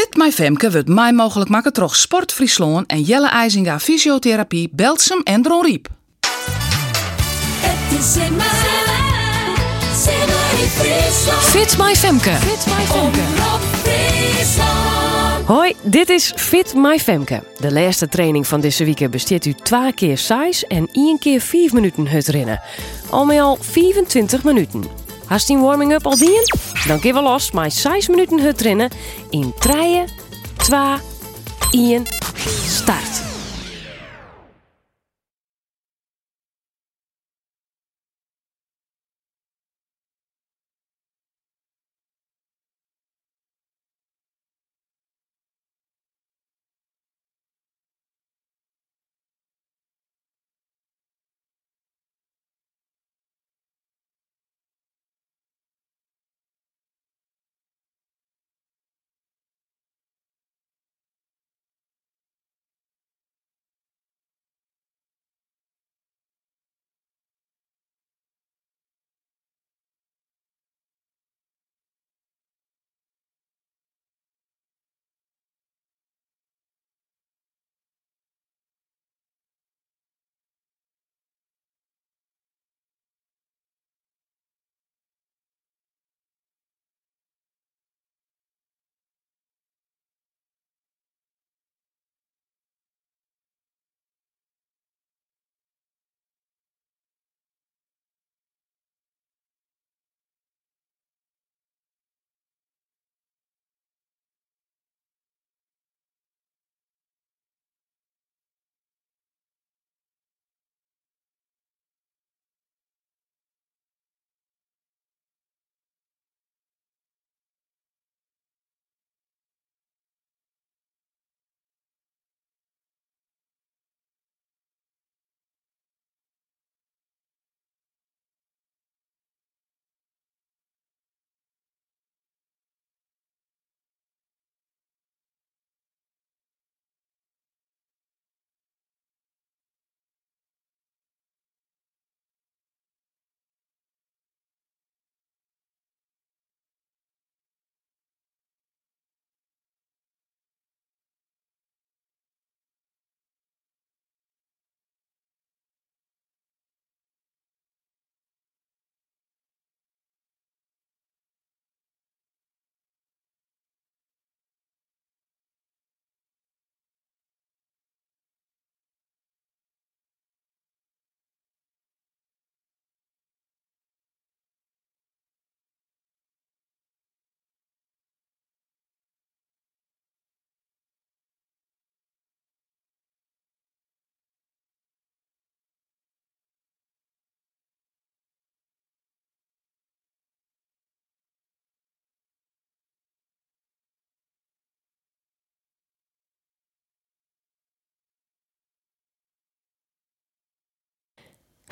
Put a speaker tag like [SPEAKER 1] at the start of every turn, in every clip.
[SPEAKER 1] Fit My Femke wordt mij mogelijk maken troch Sport Friesland en Jelle IJzinga Fysiotherapie, Belsum en Dron Riep.
[SPEAKER 2] Het is in.
[SPEAKER 3] Fit My Femke.
[SPEAKER 2] Fit My.
[SPEAKER 3] Hoi, dit is Fit My Femke. De laatste training van deze week besteedt u twee keer 6 en één keer 5 minuten het rennen. Al met al 24 minuten. Hast die warming-up al dien? Dan kun we los maar 6 minuten het rennen in 3, 2, 1, start.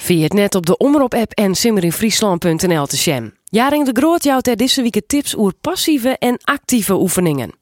[SPEAKER 3] Via het net op de Omroep-app en simmerinfriesland.nl te zien. Jaring de Groot jouwt er deze week tips over passieve en actieve oefeningen.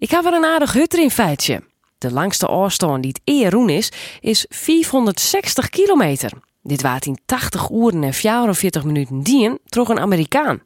[SPEAKER 3] Ik heb er een aardig hut in feitje. De langste afstand die het eer roen is, is 460 kilometer. Dit waard in 80 uren en 44 minuten dien troch een Amerikaan.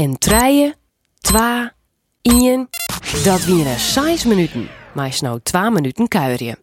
[SPEAKER 3] En treien, twa, ien, dat wieren 6 minuten. Maar is nou 2 minuten kuierje.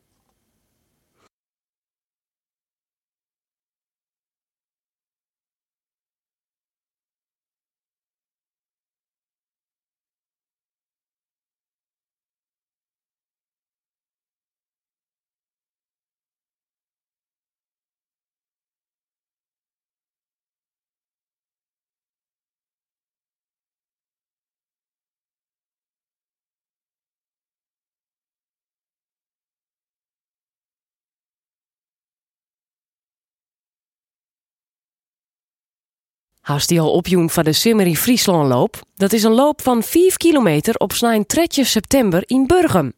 [SPEAKER 3] Haast die al opjoen van de Simmery Friesland loop? Dat is een loop van 5 kilometer op snijn 3 september in Burgum.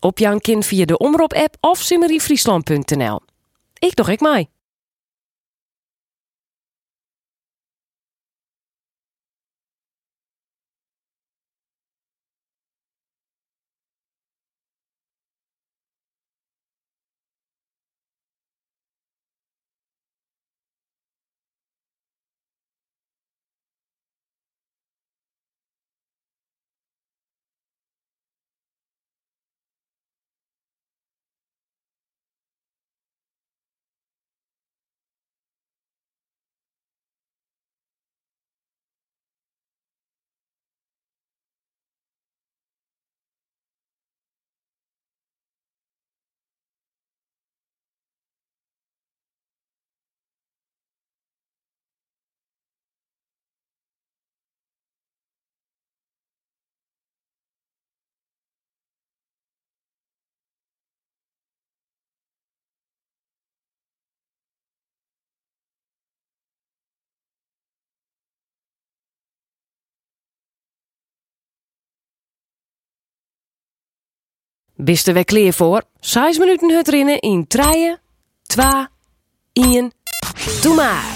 [SPEAKER 3] Op Jan kind via de Omroep-app of simmeryfriesland.nl. Ik doch ik mij. Bist er klaar voor? 6 minuten het rinnen in treien, 2, 1, doe maar.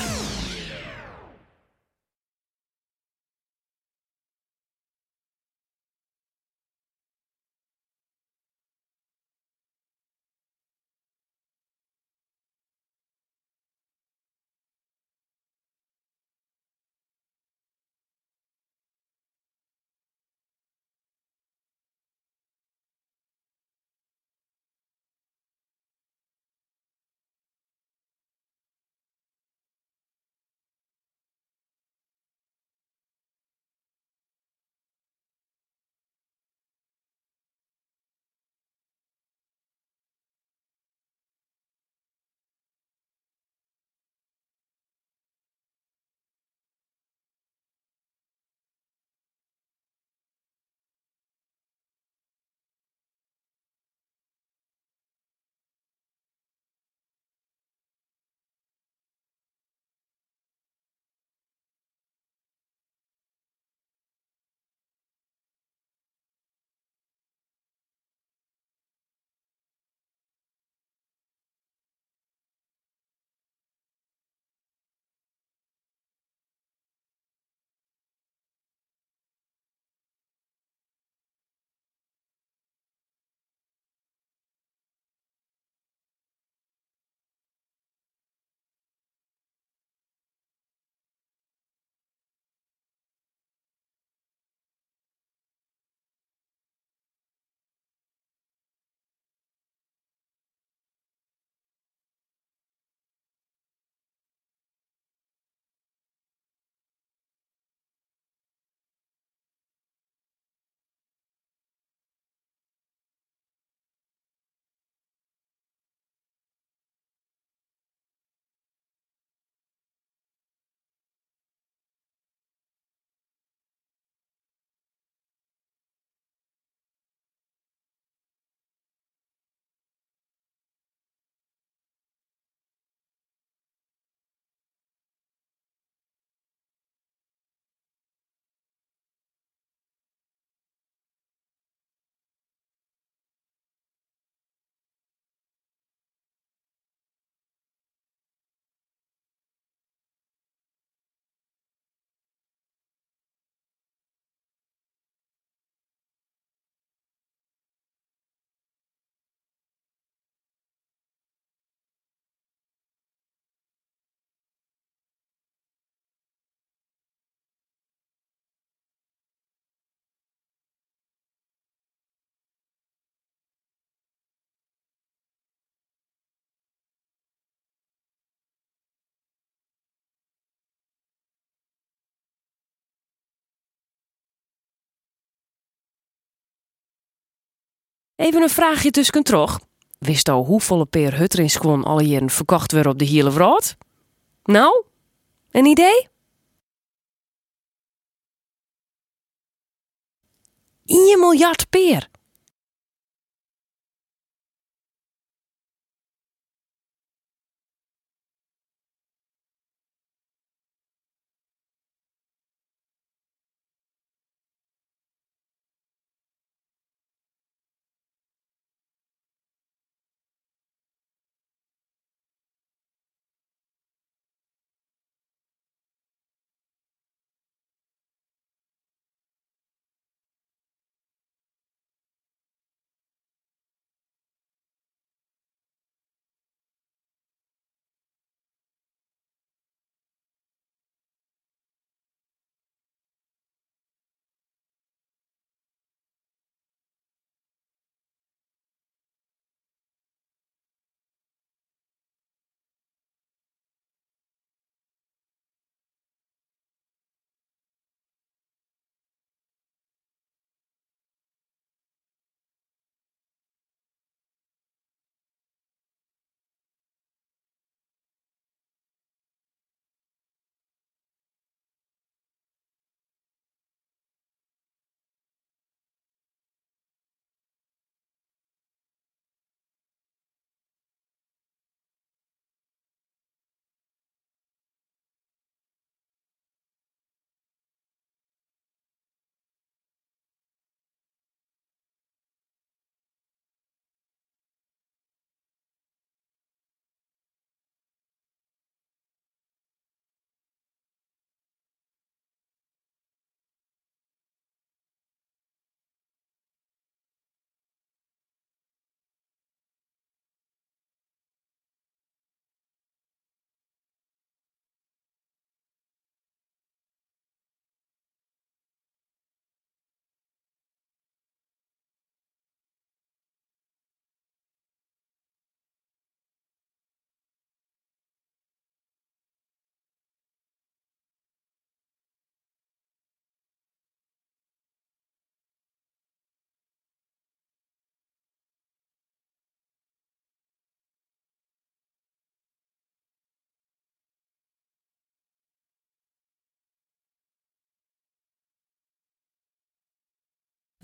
[SPEAKER 3] Even een vraagje tussen toch. Wist al hoeveel peer Huttering gewoon alle jaren verkocht werden op de hele wereld? Nou, een idee? 1 miljard peer.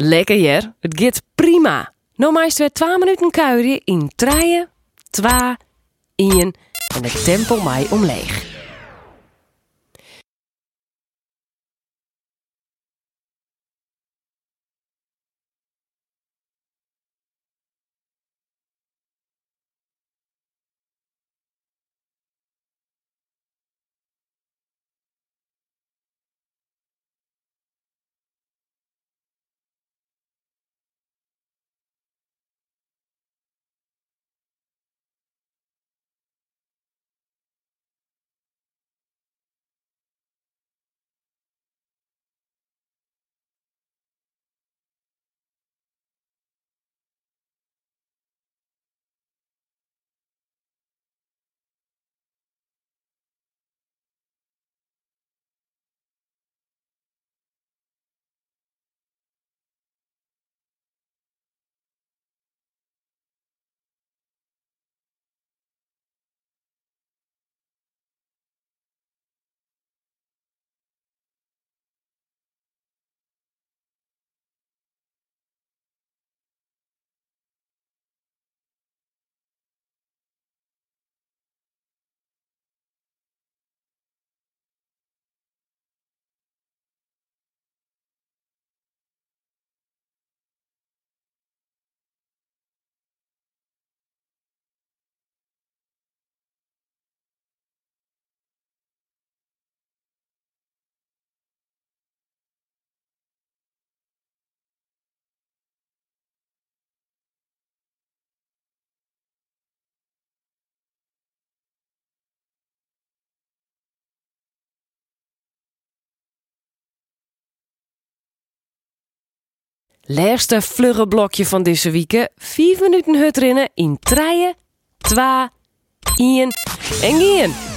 [SPEAKER 3] Lekker jer, het gaat prima. Nou meest weer 2 minuten kuieren in 3, 2, 1 en het tempo mij omleeg. Laatste vlugge blokje van deze week. 5 minuten hut rennen in 3, 2, 1 en gaan.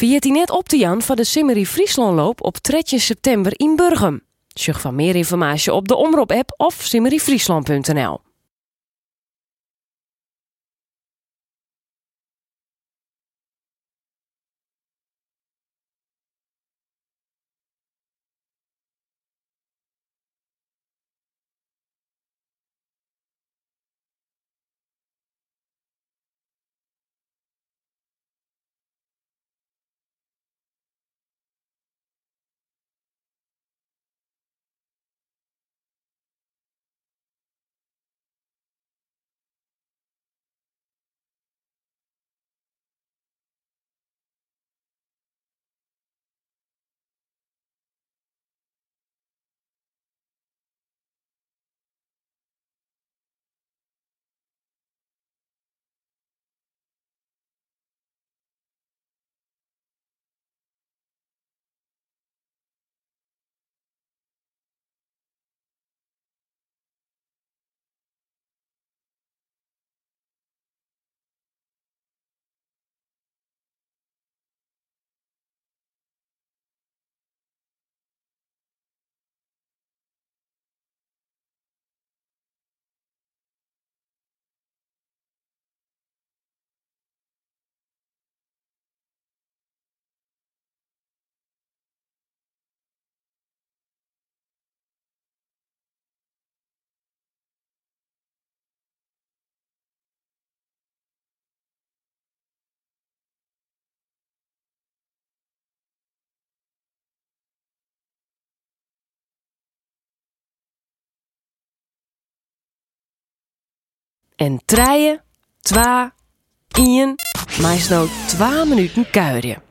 [SPEAKER 3] Viert hij net op te Jan van de Simmery Frieslandloop op 3 september in Burgum. Zorg van meer informatie op de Omroep-app of simmeryfriesland.nl. En treien, twa, ien, maar nou twa minuten kuieren.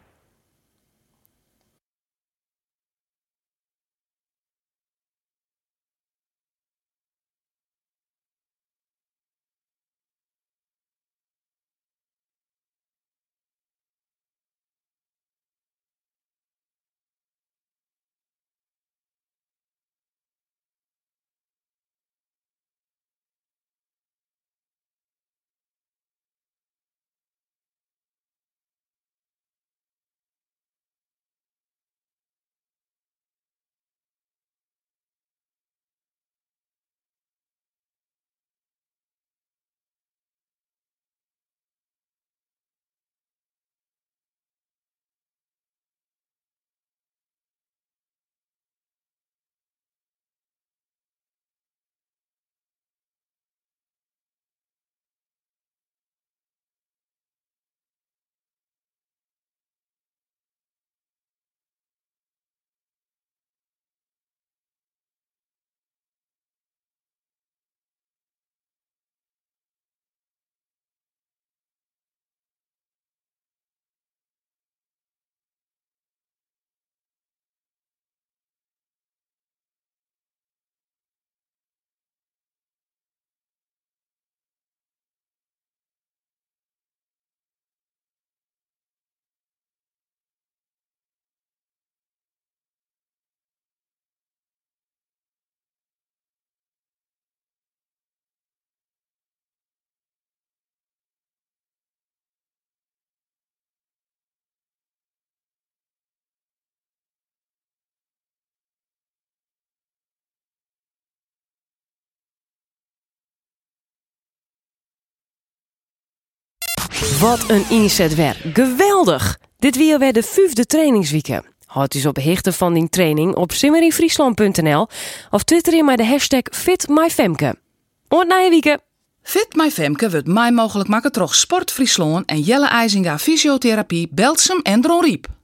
[SPEAKER 3] Wat een inzet. Geweldig! Dit weer weer de vijfde trainingsweekend. Houd dus op hichte van die training op simmeryfriesland.nl of twitter in maar de hashtag FitMyFemke. Oort na je weekend.
[SPEAKER 1] Fit wordt mij mogelijk maken door Sport Friesland en Jelle IJzinga Fysiotherapie, Belsum en Dron Riep.